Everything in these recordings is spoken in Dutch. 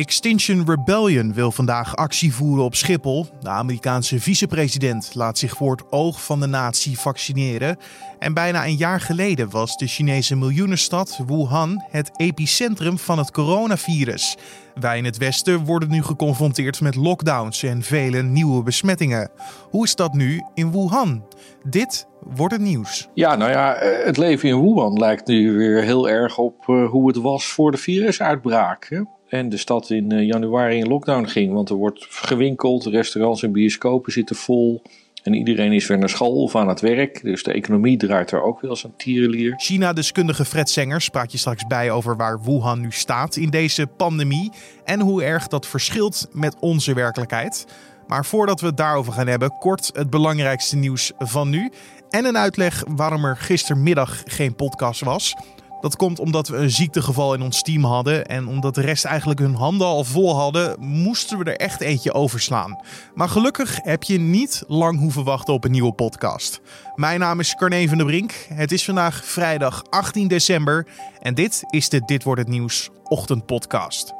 Extinction Rebellion wil vandaag actie voeren op Schiphol. De Amerikaanse vicepresident laat zich voor het oog van de natie vaccineren. En bijna een jaar geleden was de Chinese miljoenenstad Wuhan het epicentrum van het coronavirus. Wij in het Westen worden nu geconfronteerd met lockdowns en vele nieuwe besmettingen. Hoe is dat nu in Wuhan? Dit wordt het nieuws. Ja, nou ja, eh, het leven in Wuhan lijkt nu weer heel erg op eh, hoe het was voor de virusuitbraak. En de stad in eh, januari in lockdown ging, want er wordt gewinkeld, restaurants en bioscopen zitten vol. En iedereen is weer naar school of aan het werk. Dus de economie draait er ook weer als een tierenlier. China-deskundige Fred Sengers praat je straks bij over waar Wuhan nu staat in deze pandemie. En hoe erg dat verschilt met onze werkelijkheid. Maar voordat we het daarover gaan hebben, kort het belangrijkste nieuws van nu. En een uitleg waarom er gistermiddag geen podcast was. Dat komt omdat we een ziektegeval in ons team hadden. En omdat de rest eigenlijk hun handen al vol hadden, moesten we er echt eentje overslaan. Maar gelukkig heb je niet lang hoeven wachten op een nieuwe podcast. Mijn naam is Carne van der Brink. Het is vandaag vrijdag 18 december. En dit is de Dit wordt het nieuws ochtendpodcast.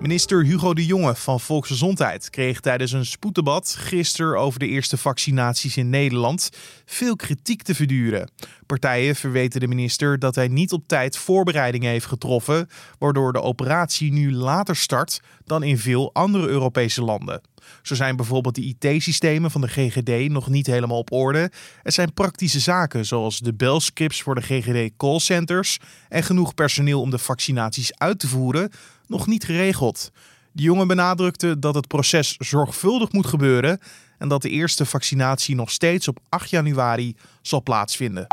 Minister Hugo de Jonge van Volksgezondheid kreeg tijdens een spoeddebat gisteren over de eerste vaccinaties in Nederland veel kritiek te verduren. Partijen verweten de minister dat hij niet op tijd voorbereidingen heeft getroffen, waardoor de operatie nu later start dan in veel andere Europese landen. Zo zijn bijvoorbeeld de IT-systemen van de GGD nog niet helemaal op orde. Er zijn praktische zaken zoals de belscripts voor de GGD callcenters en genoeg personeel om de vaccinaties uit te voeren nog niet geregeld. De jongen benadrukte dat het proces zorgvuldig moet gebeuren en dat de eerste vaccinatie nog steeds op 8 januari zal plaatsvinden.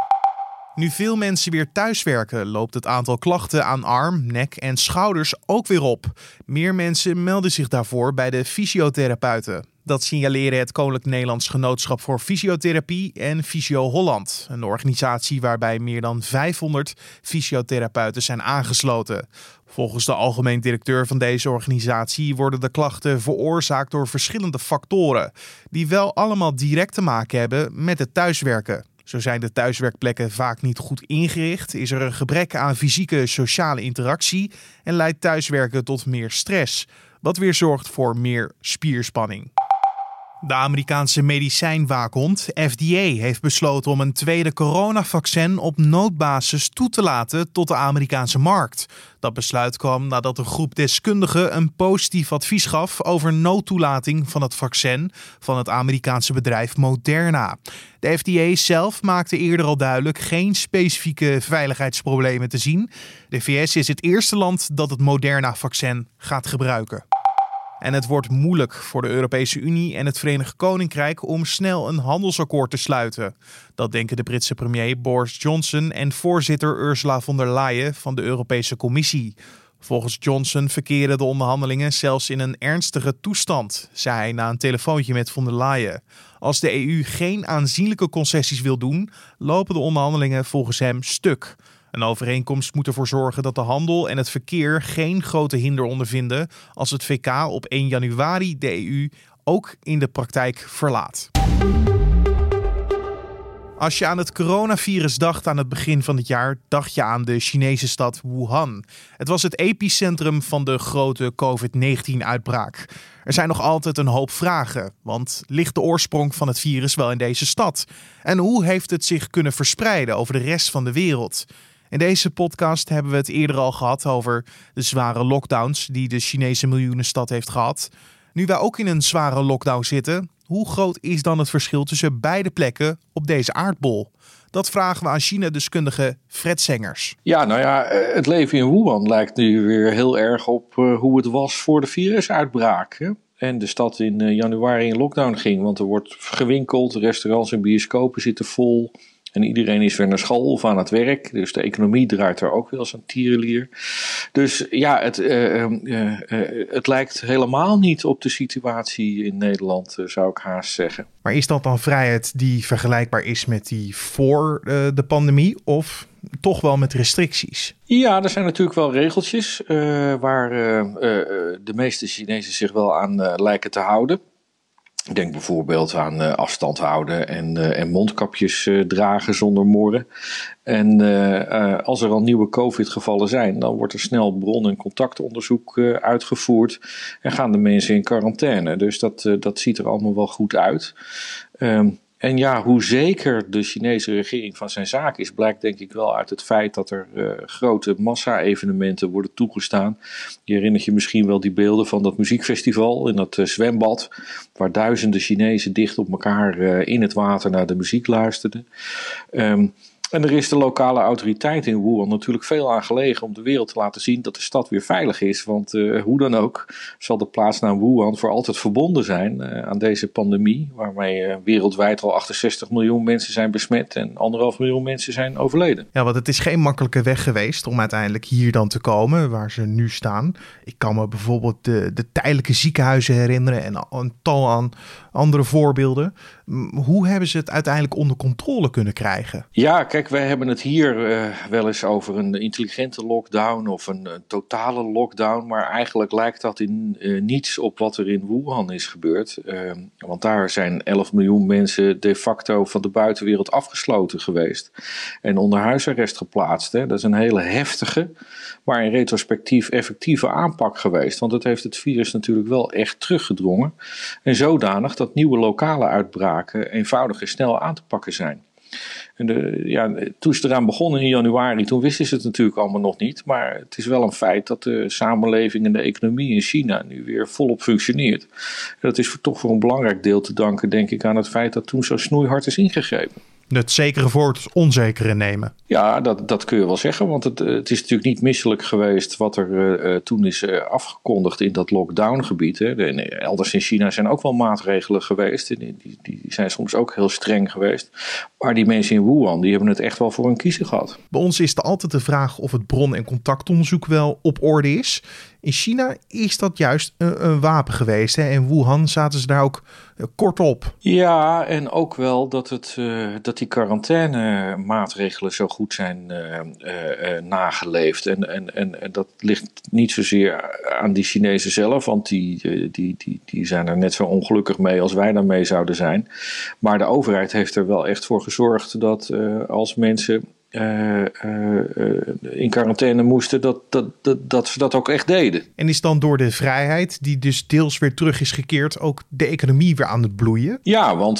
Nu veel mensen weer thuiswerken, loopt het aantal klachten aan arm, nek en schouders ook weer op. Meer mensen melden zich daarvoor bij de fysiotherapeuten. Dat signaleren het Koninklijk Nederlands Genootschap voor Fysiotherapie en Fysio Holland, een organisatie waarbij meer dan 500 fysiotherapeuten zijn aangesloten. Volgens de algemeen directeur van deze organisatie worden de klachten veroorzaakt door verschillende factoren, die wel allemaal direct te maken hebben met het thuiswerken. Zo zijn de thuiswerkplekken vaak niet goed ingericht, is er een gebrek aan fysieke sociale interactie en leidt thuiswerken tot meer stress, wat weer zorgt voor meer spierspanning. De Amerikaanse medicijnwaakhond FDA heeft besloten om een tweede coronavaccin op noodbasis toe te laten tot de Amerikaanse markt. Dat besluit kwam nadat een groep deskundigen een positief advies gaf over noodtoelating van het vaccin van het Amerikaanse bedrijf Moderna. De FDA zelf maakte eerder al duidelijk geen specifieke veiligheidsproblemen te zien. De VS is het eerste land dat het Moderna-vaccin gaat gebruiken. En het wordt moeilijk voor de Europese Unie en het Verenigd Koninkrijk om snel een handelsakkoord te sluiten. Dat denken de Britse premier Boris Johnson en voorzitter Ursula von der Leyen van de Europese Commissie. Volgens Johnson verkeren de onderhandelingen zelfs in een ernstige toestand, zei hij na een telefoontje met von der Leyen. Als de EU geen aanzienlijke concessies wil doen, lopen de onderhandelingen volgens hem stuk. Een overeenkomst moet ervoor zorgen dat de handel en het verkeer geen grote hinder ondervinden als het VK op 1 januari de EU ook in de praktijk verlaat. Als je aan het coronavirus dacht aan het begin van het jaar, dacht je aan de Chinese stad Wuhan. Het was het epicentrum van de grote COVID-19-uitbraak. Er zijn nog altijd een hoop vragen, want ligt de oorsprong van het virus wel in deze stad? En hoe heeft het zich kunnen verspreiden over de rest van de wereld? In deze podcast hebben we het eerder al gehad over de zware lockdowns die de Chinese miljoenenstad heeft gehad. Nu wij ook in een zware lockdown zitten, hoe groot is dan het verschil tussen beide plekken op deze aardbol? Dat vragen we aan China-deskundige Fred Sengers. Ja, nou ja, eh, het leven in Wuhan lijkt nu weer heel erg op eh, hoe het was voor de virusuitbraak. En de stad in eh, januari in lockdown ging, want er wordt gewinkeld, restaurants en bioscopen zitten vol. En iedereen is weer naar school of aan het werk. Dus de economie draait er ook weer als een tierenlier. Dus ja, het, uh, uh, het lijkt helemaal niet op de situatie in Nederland, zou ik haast zeggen. Maar is dat dan vrijheid die vergelijkbaar is met die voor de pandemie? Of toch wel met restricties? Ja, er zijn natuurlijk wel regeltjes waar de meeste Chinezen zich wel aan lijken te houden. Denk bijvoorbeeld aan uh, afstand houden en, uh, en mondkapjes uh, dragen zonder morren. En als er al nieuwe COVID-gevallen zijn, dan wordt er snel bron- en contactonderzoek uitgevoerd en gaan de mensen in quarantaine. Dus dat, dat ziet er allemaal wel goed uit. Um, en ja, hoe zeker de Chinese regering van zijn zaak is, blijkt denk ik wel uit het feit dat er uh, grote massa-evenementen worden toegestaan. Je herinnert je misschien wel die beelden van dat muziekfestival in dat uh, zwembad, waar duizenden Chinezen dicht op elkaar uh, in het water naar de muziek luisterden. Um, en er is de lokale autoriteit in Wuhan natuurlijk veel aan gelegen om de wereld te laten zien dat de stad weer veilig is. Want uh, hoe dan ook zal de plaatsnaam Wuhan voor altijd verbonden zijn uh, aan deze pandemie, waarmee uh, wereldwijd al 68 miljoen mensen zijn besmet en anderhalf miljoen mensen zijn overleden. Ja, want het is geen makkelijke weg geweest om uiteindelijk hier dan te komen waar ze nu staan. Ik kan me bijvoorbeeld de, de tijdelijke ziekenhuizen herinneren en een tal aan andere voorbeelden. Hoe hebben ze het uiteindelijk onder controle kunnen krijgen? Ja, kijk, wij hebben het hier uh, wel eens over een intelligente lockdown of een, totale lockdown. Maar eigenlijk lijkt dat in uh, niets op wat er in Wuhan is gebeurd. Uh, want daar zijn 11 miljoen mensen de facto van de buitenwereld afgesloten geweest. En onder huisarrest geplaatst. Hè. Dat is een hele heftige, maar in retrospectief effectieve aanpak geweest. Want het heeft het virus natuurlijk wel echt teruggedrongen. En zodanig dat nieuwe lokale uitbraken eenvoudig en snel aan te pakken zijn. En de, ja, toen ze eraan begonnen in januari, toen wisten ze het natuurlijk allemaal nog niet. Maar het is wel een feit dat de samenleving en de economie in China nu weer volop functioneert. En dat is toch voor een belangrijk deel te danken, denk ik, aan het feit dat toen zo snoeihard is ingegrepen het zekere voor het onzekere nemen. Ja, dat, dat kun je wel zeggen. Want het, het is natuurlijk niet misselijk geweest wat er uh, toen is uh, afgekondigd in dat lockdowngebied. Hè. De, elders in China zijn ook wel maatregelen geweest. Die, die, die, zijn soms ook heel streng geweest. Maar die mensen in Wuhan, die hebben het echt wel voor hun kiezen gehad. Bij ons is er altijd de vraag of het bron- en contactonderzoek wel op orde is. In China is dat juist een, een wapen geweest. Hè? In Wuhan zaten ze daar ook kort op. Ja, en ook wel dat, het, uh, dat die quarantainemaatregelen zo goed zijn uh, nageleefd. En, en, en, en, dat ligt niet zozeer aan die Chinezen zelf, want die, die, die, die zijn er net zo ongelukkig mee als wij daarmee zouden zijn. Maar de overheid heeft er wel echt voor gezorgd dat als mensen uh, uh, in quarantaine moesten, dat, dat, dat, dat ze dat ook echt deden. En is dan door de vrijheid, die dus deels weer terug is gekeerd, ook de economie weer aan het bloeien? Ja, want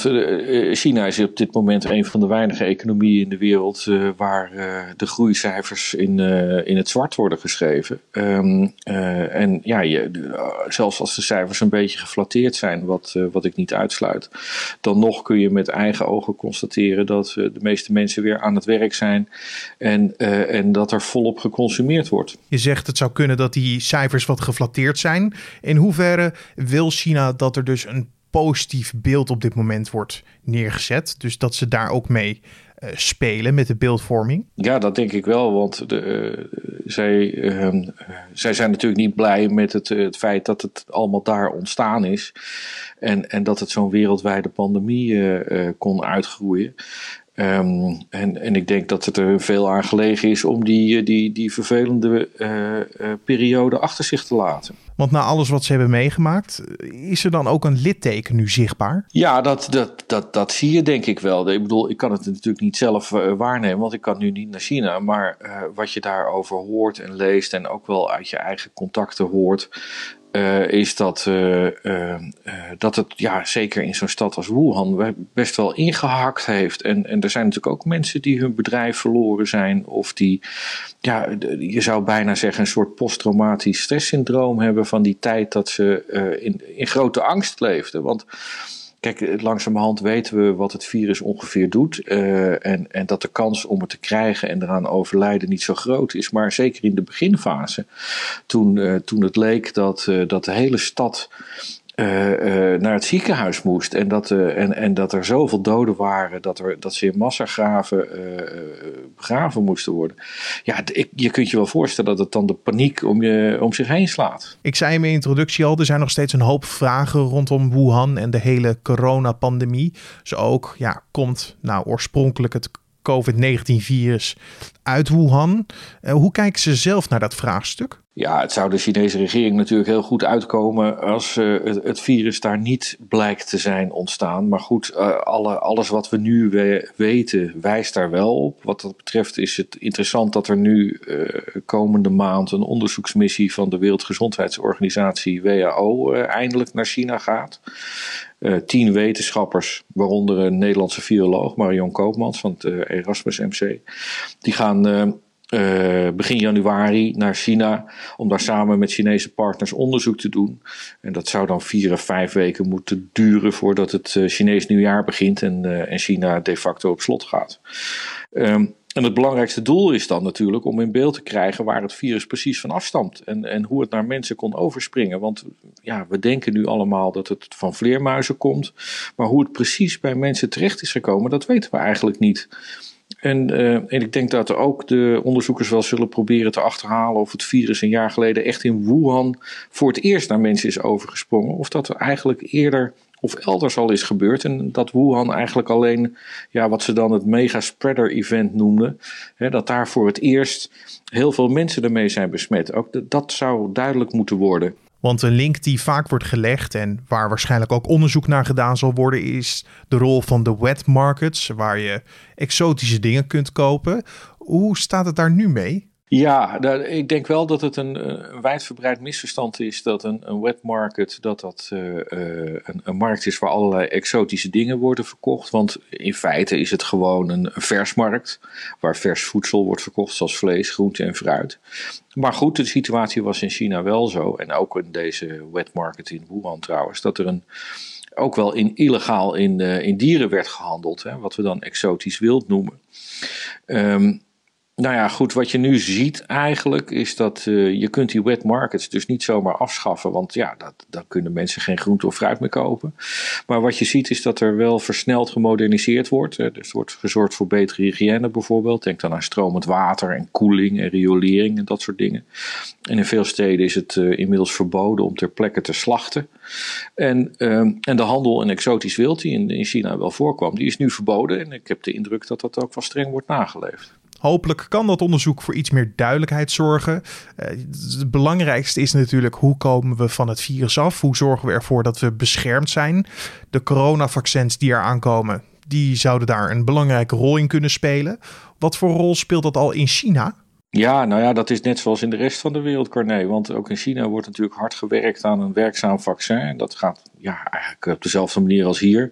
China is op dit moment een van de weinige economieën in de wereld waar de groeicijfers in, in het zwart worden geschreven. Um, en ja, je, zelfs als de cijfers een beetje geflatteerd zijn, wat, wat ik niet uitsluit, dan nog kun je met eigen ogen constateren dat de meeste mensen weer aan het werk zijn en, uh, en dat er volop geconsumeerd wordt. Je zegt het zou kunnen dat die cijfers wat geflatteerd zijn. In hoeverre wil China dat er dus een positief beeld op dit moment wordt neergezet? Dus dat ze daar ook mee uh, spelen met de beeldvorming? Ja, dat denk ik wel. Want de, uh, zij, uh, zij zijn natuurlijk niet blij met het, het feit dat het allemaal daar ontstaan is. En, en dat het zo'n wereldwijde pandemie kon uitgroeien. Um, en, en ik denk dat het er veel aan gelegen is om die, die, die vervelende uh, uh, periode achter zich te laten. Want na alles wat ze hebben meegemaakt, is er dan ook een litteken nu zichtbaar? Ja, dat, dat, dat, dat zie je denk ik wel. Ik bedoel, ik kan het natuurlijk niet zelf uh, waarnemen, want ik kan nu niet naar China. Maar wat je daarover hoort en leest en ook wel uit je eigen contacten hoort, uh, is dat, uh, uh, dat het ja, zeker in zo'n stad als Wuhan best wel ingehakt heeft. En, en er zijn natuurlijk ook mensen die hun bedrijf verloren zijn. Of die, ja, je zou bijna zeggen, een soort posttraumatisch stresssyndroom hebben van die tijd dat ze in, in grote angst leefden. Want Kijk, langzamerhand weten we wat het virus ongeveer doet. Uh, en, en dat de kans om het te krijgen en eraan overlijden niet zo groot is. Maar zeker in de beginfase, toen, uh, toen het leek dat, dat de hele stad uh, uh, naar het ziekenhuis moest. En dat, uh, en, en dat er zoveel doden waren dat, er, dat ze in massagraven begraven moesten worden. Ja, je kunt je wel voorstellen dat het dan de paniek om, je, om zich heen slaat. Ik zei in mijn introductie al, er zijn nog steeds een hoop vragen rondom Wuhan en de hele coronapandemie. Zo ook, ja, komt nou oorspronkelijk het COVID-19-virus uit Wuhan. hoe kijken ze zelf naar dat vraagstuk? Ja, het zou de Chinese regering natuurlijk heel goed uitkomen als uh, het, virus daar niet blijkt te zijn ontstaan. Maar goed, uh, alle, alles wat we nu we weten wijst daar wel op. Wat dat betreft is het interessant dat er nu uh, komende maand een onderzoeksmissie van de Wereldgezondheidsorganisatie WHO eindelijk naar China gaat. tien wetenschappers, waaronder een Nederlandse viroloog, Marion Koopmans van het Erasmus MC, die gaan uh, begin januari naar China om daar samen met Chinese partners onderzoek te doen. En dat zou dan vier of vijf weken moeten duren voordat het uh, Chinees nieuwjaar begint en, uh, en China de facto op slot gaat. Um, en het belangrijkste doel is dan natuurlijk om in beeld te krijgen waar het virus precies van afstamt. En, en hoe het naar mensen kon overspringen. Want ja, we denken nu allemaal dat het van vleermuizen komt. Maar hoe het precies bij mensen terecht is gekomen, dat weten we eigenlijk niet. En, uh, en, ik denk dat er ook de onderzoekers wel zullen proberen te achterhalen of het virus een jaar geleden echt in Wuhan voor het eerst naar mensen is overgesprongen. Of dat er eigenlijk eerder of elders al is gebeurd. En dat Wuhan eigenlijk alleen ja, wat ze dan het mega spreader event noemden. Hè, dat daar voor het eerst heel veel mensen ermee zijn besmet. Ook dat zou duidelijk moeten worden. Want een link die vaak wordt gelegd en waar waarschijnlijk ook onderzoek naar gedaan zal worden, is de rol van de wet markets, waar je exotische dingen kunt kopen. Hoe staat het daar nu mee? Ja, ik denk wel dat het een, een wijdverbreid misverstand is dat een, een wet market dat dat uh, een, een, markt is waar allerlei exotische dingen worden verkocht. Want in feite is het gewoon een, versmarkt waar vers voedsel wordt verkocht, zoals vlees, groente en fruit. Maar goed, de situatie was in China wel zo, en ook in deze wet market in Wuhan trouwens, dat er een ook wel in, illegaal in, in dieren werd gehandeld, hè, wat we dan exotisch wild noemen. Um, nou ja, goed, wat je nu ziet eigenlijk is dat uh, je kunt die wet markets dus niet zomaar afschaffen, want ja, dat, dan kunnen mensen geen groente of fruit meer kopen. Maar wat je ziet is dat er wel versneld gemoderniseerd wordt. Dus er wordt gezorgd voor betere hygiëne bijvoorbeeld. Denk dan aan stromend water en koeling en riolering en dat soort dingen. En in veel steden is het uh, inmiddels verboden om ter plekke te slachten. En, uh, en de handel in exotisch wild, die in, in China wel voorkwam, die is nu verboden. En ik heb de indruk dat dat ook wel streng wordt nageleefd. Hopelijk kan dat onderzoek voor iets meer duidelijkheid zorgen. Uh, het belangrijkste is natuurlijk hoe komen we van het virus af? Hoe zorgen we ervoor dat we beschermd zijn? De coronavaccins die er aankomen, die zouden daar een belangrijke rol in kunnen spelen. Wat voor rol speelt dat al in China? Ja, nou ja, dat is net zoals in de rest van de wereld, Carné. Want ook in China wordt natuurlijk hard gewerkt aan een werkzaam vaccin. Dat gaat ja, eigenlijk op dezelfde manier als hier.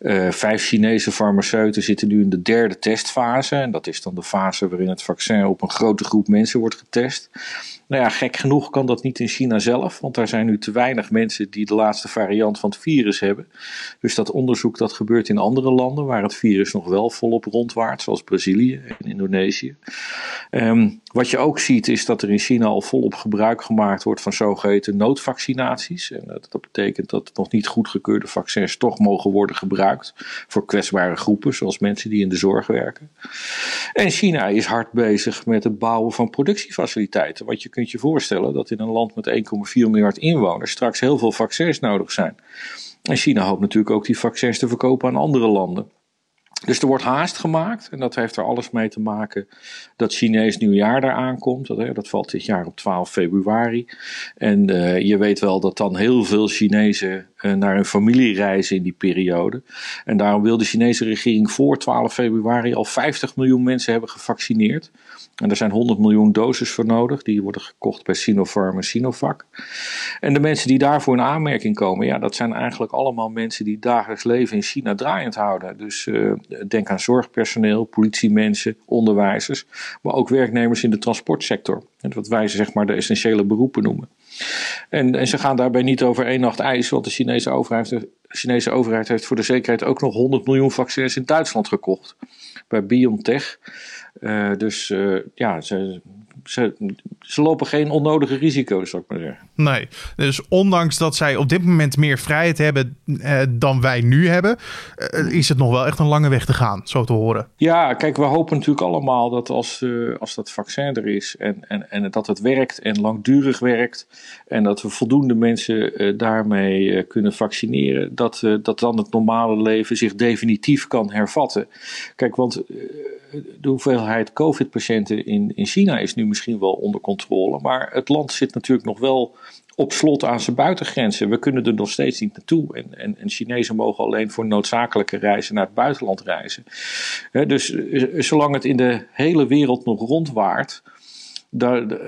Uh, vijf Chinese farmaceuten zitten nu in de derde testfase. En dat is dan de fase waarin het vaccin op een grote groep mensen wordt getest. Nou ja, gek genoeg kan dat niet in China zelf, want daar zijn nu te weinig mensen die de laatste variant van het virus hebben. Dus dat onderzoek dat gebeurt in andere landen waar het virus nog wel volop rondwaart, zoals Brazilië en Indonesië. Um, wat je ook ziet is dat er in China al volop gebruik gemaakt wordt van zogeheten noodvaccinaties. En dat, dat betekent dat nog niet goedgekeurde vaccins toch mogen worden gebruikt voor kwetsbare groepen, zoals mensen die in de zorg werken. En China is hard bezig met het bouwen van productiefaciliteiten. Want je kunt je voorstellen dat in een land met 1,4 miljard inwoners straks heel veel vaccins nodig zijn. En China hoopt natuurlijk ook die vaccins te verkopen aan andere landen. Dus er wordt haast gemaakt en dat heeft er alles mee te maken dat Chinees nieuwjaar daar aankomt. Dat, dat valt dit jaar op 12 februari. En uh, je weet wel dat dan heel veel Chinezen naar hun familie reizen in die periode. En daarom wil de Chinese regering voor 12 februari al 50 miljoen mensen hebben gevaccineerd. En er zijn 100 miljoen doses voor nodig. Die worden gekocht bij Sinopharm en Sinovac. En de mensen die daarvoor in aanmerking komen, ja, dat zijn eigenlijk allemaal mensen die dagelijks leven in China draaiend houden. Dus uh, denk aan zorgpersoneel, politiemensen, onderwijzers, maar ook werknemers in de transportsector. Wat wij zeg maar de essentiële beroepen noemen. En, en ze gaan daarbij niet over één nacht ijs, want de Chinese overheid, de Chinese overheid heeft voor de zekerheid ook nog 100 miljoen vaccins in Duitsland gekocht. Bij BioNTech. Uh, dus uh, ja, ze, ze, ze, lopen geen onnodige risico's, zou ik maar zeggen. Nee, dus ondanks dat zij op dit moment meer vrijheid hebben eh, dan wij nu hebben, eh, is het nog wel echt een lange weg te gaan, zo te horen. Ja, kijk, we hopen natuurlijk allemaal dat als, als dat vaccin er is en, en, en dat het werkt en langdurig werkt en dat we voldoende mensen daarmee kunnen vaccineren, dat, dat dan het normale leven zich definitief kan hervatten. Kijk, want de hoeveelheid COVID-patiënten in, in China is nu misschien wel onder controle. Maar het land zit natuurlijk nog wel op slot aan zijn buitengrenzen. We kunnen er nog steeds niet naartoe. En, en, en Chinezen mogen alleen voor noodzakelijke reizen naar het buitenland reizen. dus eh, zolang het in de hele wereld nog rondwaart. Dan,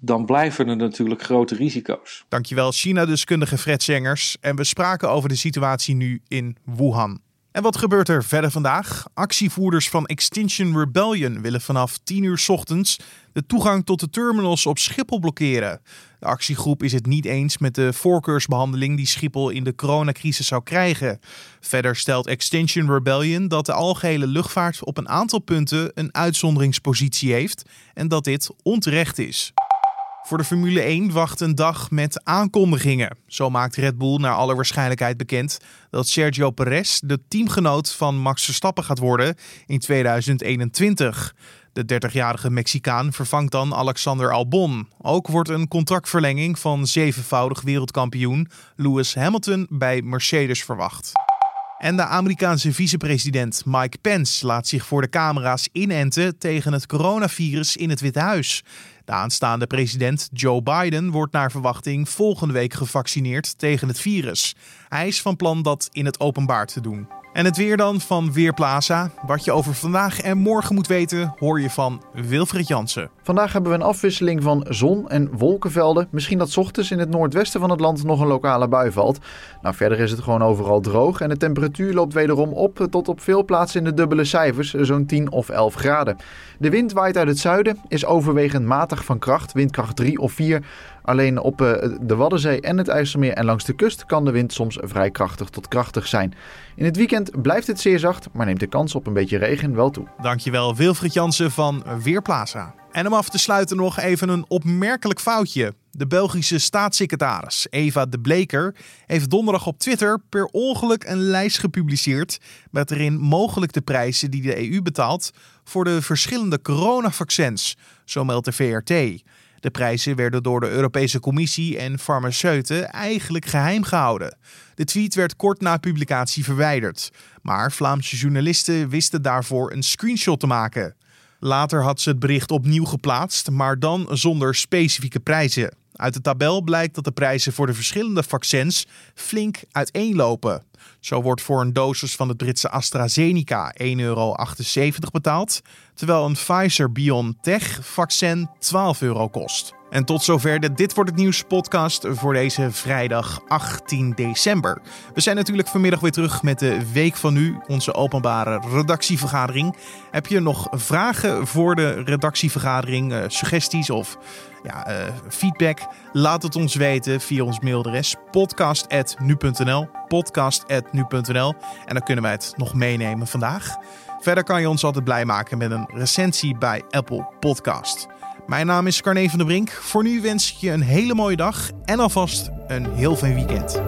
dan blijven er natuurlijk grote risico's. Dankjewel, China-deskundige Fred Zengers. En we spraken over de situatie nu in Wuhan. En wat gebeurt er verder vandaag? Actievoerders van Extinction Rebellion willen vanaf 10 uur ochtends de toegang tot de terminals op Schiphol blokkeren. De actiegroep is het niet eens met de voorkeursbehandeling die Schiphol in de coronacrisis zou krijgen. Verder stelt Extinction Rebellion dat de algehele luchtvaart op een aantal punten een uitzonderingspositie heeft en dat dit onterecht is. Voor de Formule 1 wacht een dag met aankondigingen. Zo maakt Red Bull naar alle waarschijnlijkheid bekend dat Sergio Perez de teamgenoot van Max Verstappen gaat worden in 2021. De 30-jarige Mexicaan vervangt dan Alexander Albon. Ook wordt een contractverlenging van zevenvoudig wereldkampioen Lewis Hamilton bij Mercedes verwacht. En de Amerikaanse vicepresident Mike Pence laat zich voor de camera's inenten tegen het coronavirus in het Witte Huis. De aanstaande president Joe Biden wordt naar verwachting volgende week gevaccineerd tegen het virus. Hij is van plan dat in het openbaar te doen. En het weer dan van Weerplaza. Wat je over vandaag en morgen moet weten, hoor je van Wilfried Jansen. Vandaag hebben we een afwisseling van zon- en wolkenvelden. Misschien dat ochtends in het noordwesten van het land nog een lokale bui valt. Nou, verder is het gewoon overal droog en de temperatuur loopt wederom op tot op veel plaatsen in de dubbele cijfers, zo'n 10 of 11 graden. De wind waait uit het zuiden, is overwegend matig van kracht, windkracht 3 of 4. Alleen op eh, de Waddenzee en het IJsselmeer en langs de kust kan de wind soms vrij krachtig tot krachtig zijn. In het weekend blijft het zeer zacht, maar neemt de kans op een beetje regen wel toe. Dankjewel Wilfried Jansen van Weerplaza. En om af te sluiten nog even een opmerkelijk foutje. De Belgische staatssecretaris Eva de Bleker heeft donderdag op Twitter per ongeluk een lijst gepubliceerd met erin mogelijk de prijzen die de EU betaalt voor de verschillende coronavaccins, zo meldt de VRT. De prijzen werden door de Europese Commissie en farmaceuten eigenlijk geheim gehouden. De tweet werd kort na publicatie verwijderd, maar Vlaamse journalisten wisten daarvoor een screenshot te maken. Later had ze het bericht opnieuw geplaatst, maar dan zonder specifieke prijzen. Uit de tabel blijkt dat de prijzen voor de verschillende vaccins flink uiteenlopen. Zo wordt voor een dosis van het Britse AstraZeneca 1,78 euro betaald, terwijl een Pfizer BioNTech vaccin 12 euro kost. En tot zover de Dit Wordt Het Nieuws podcast voor deze vrijdag 18 december. We zijn natuurlijk vanmiddag weer terug met de Week van Nu, onze openbare redactievergadering. Heb je nog vragen voor de redactievergadering, uh, suggesties of ja, uh, feedback? Laat het ons weten via ons mailadres podcast.nu.nl podcast.nu.nl en dan kunnen wij het nog meenemen vandaag. Verder kan je ons altijd blij maken met een recensie bij Apple Podcast. Mijn naam is Carne van der Brink. Voor nu wens ik je een hele mooie dag en alvast een heel fijn weekend.